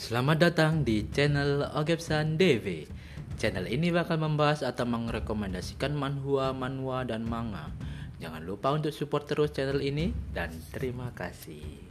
Selamat datang di channel Ogepsan DV. Channel ini bakal membahas atau merekomendasikan manhwa, manhwa, dan manga. Jangan lupa untuk support terus channel ini dan terima kasih.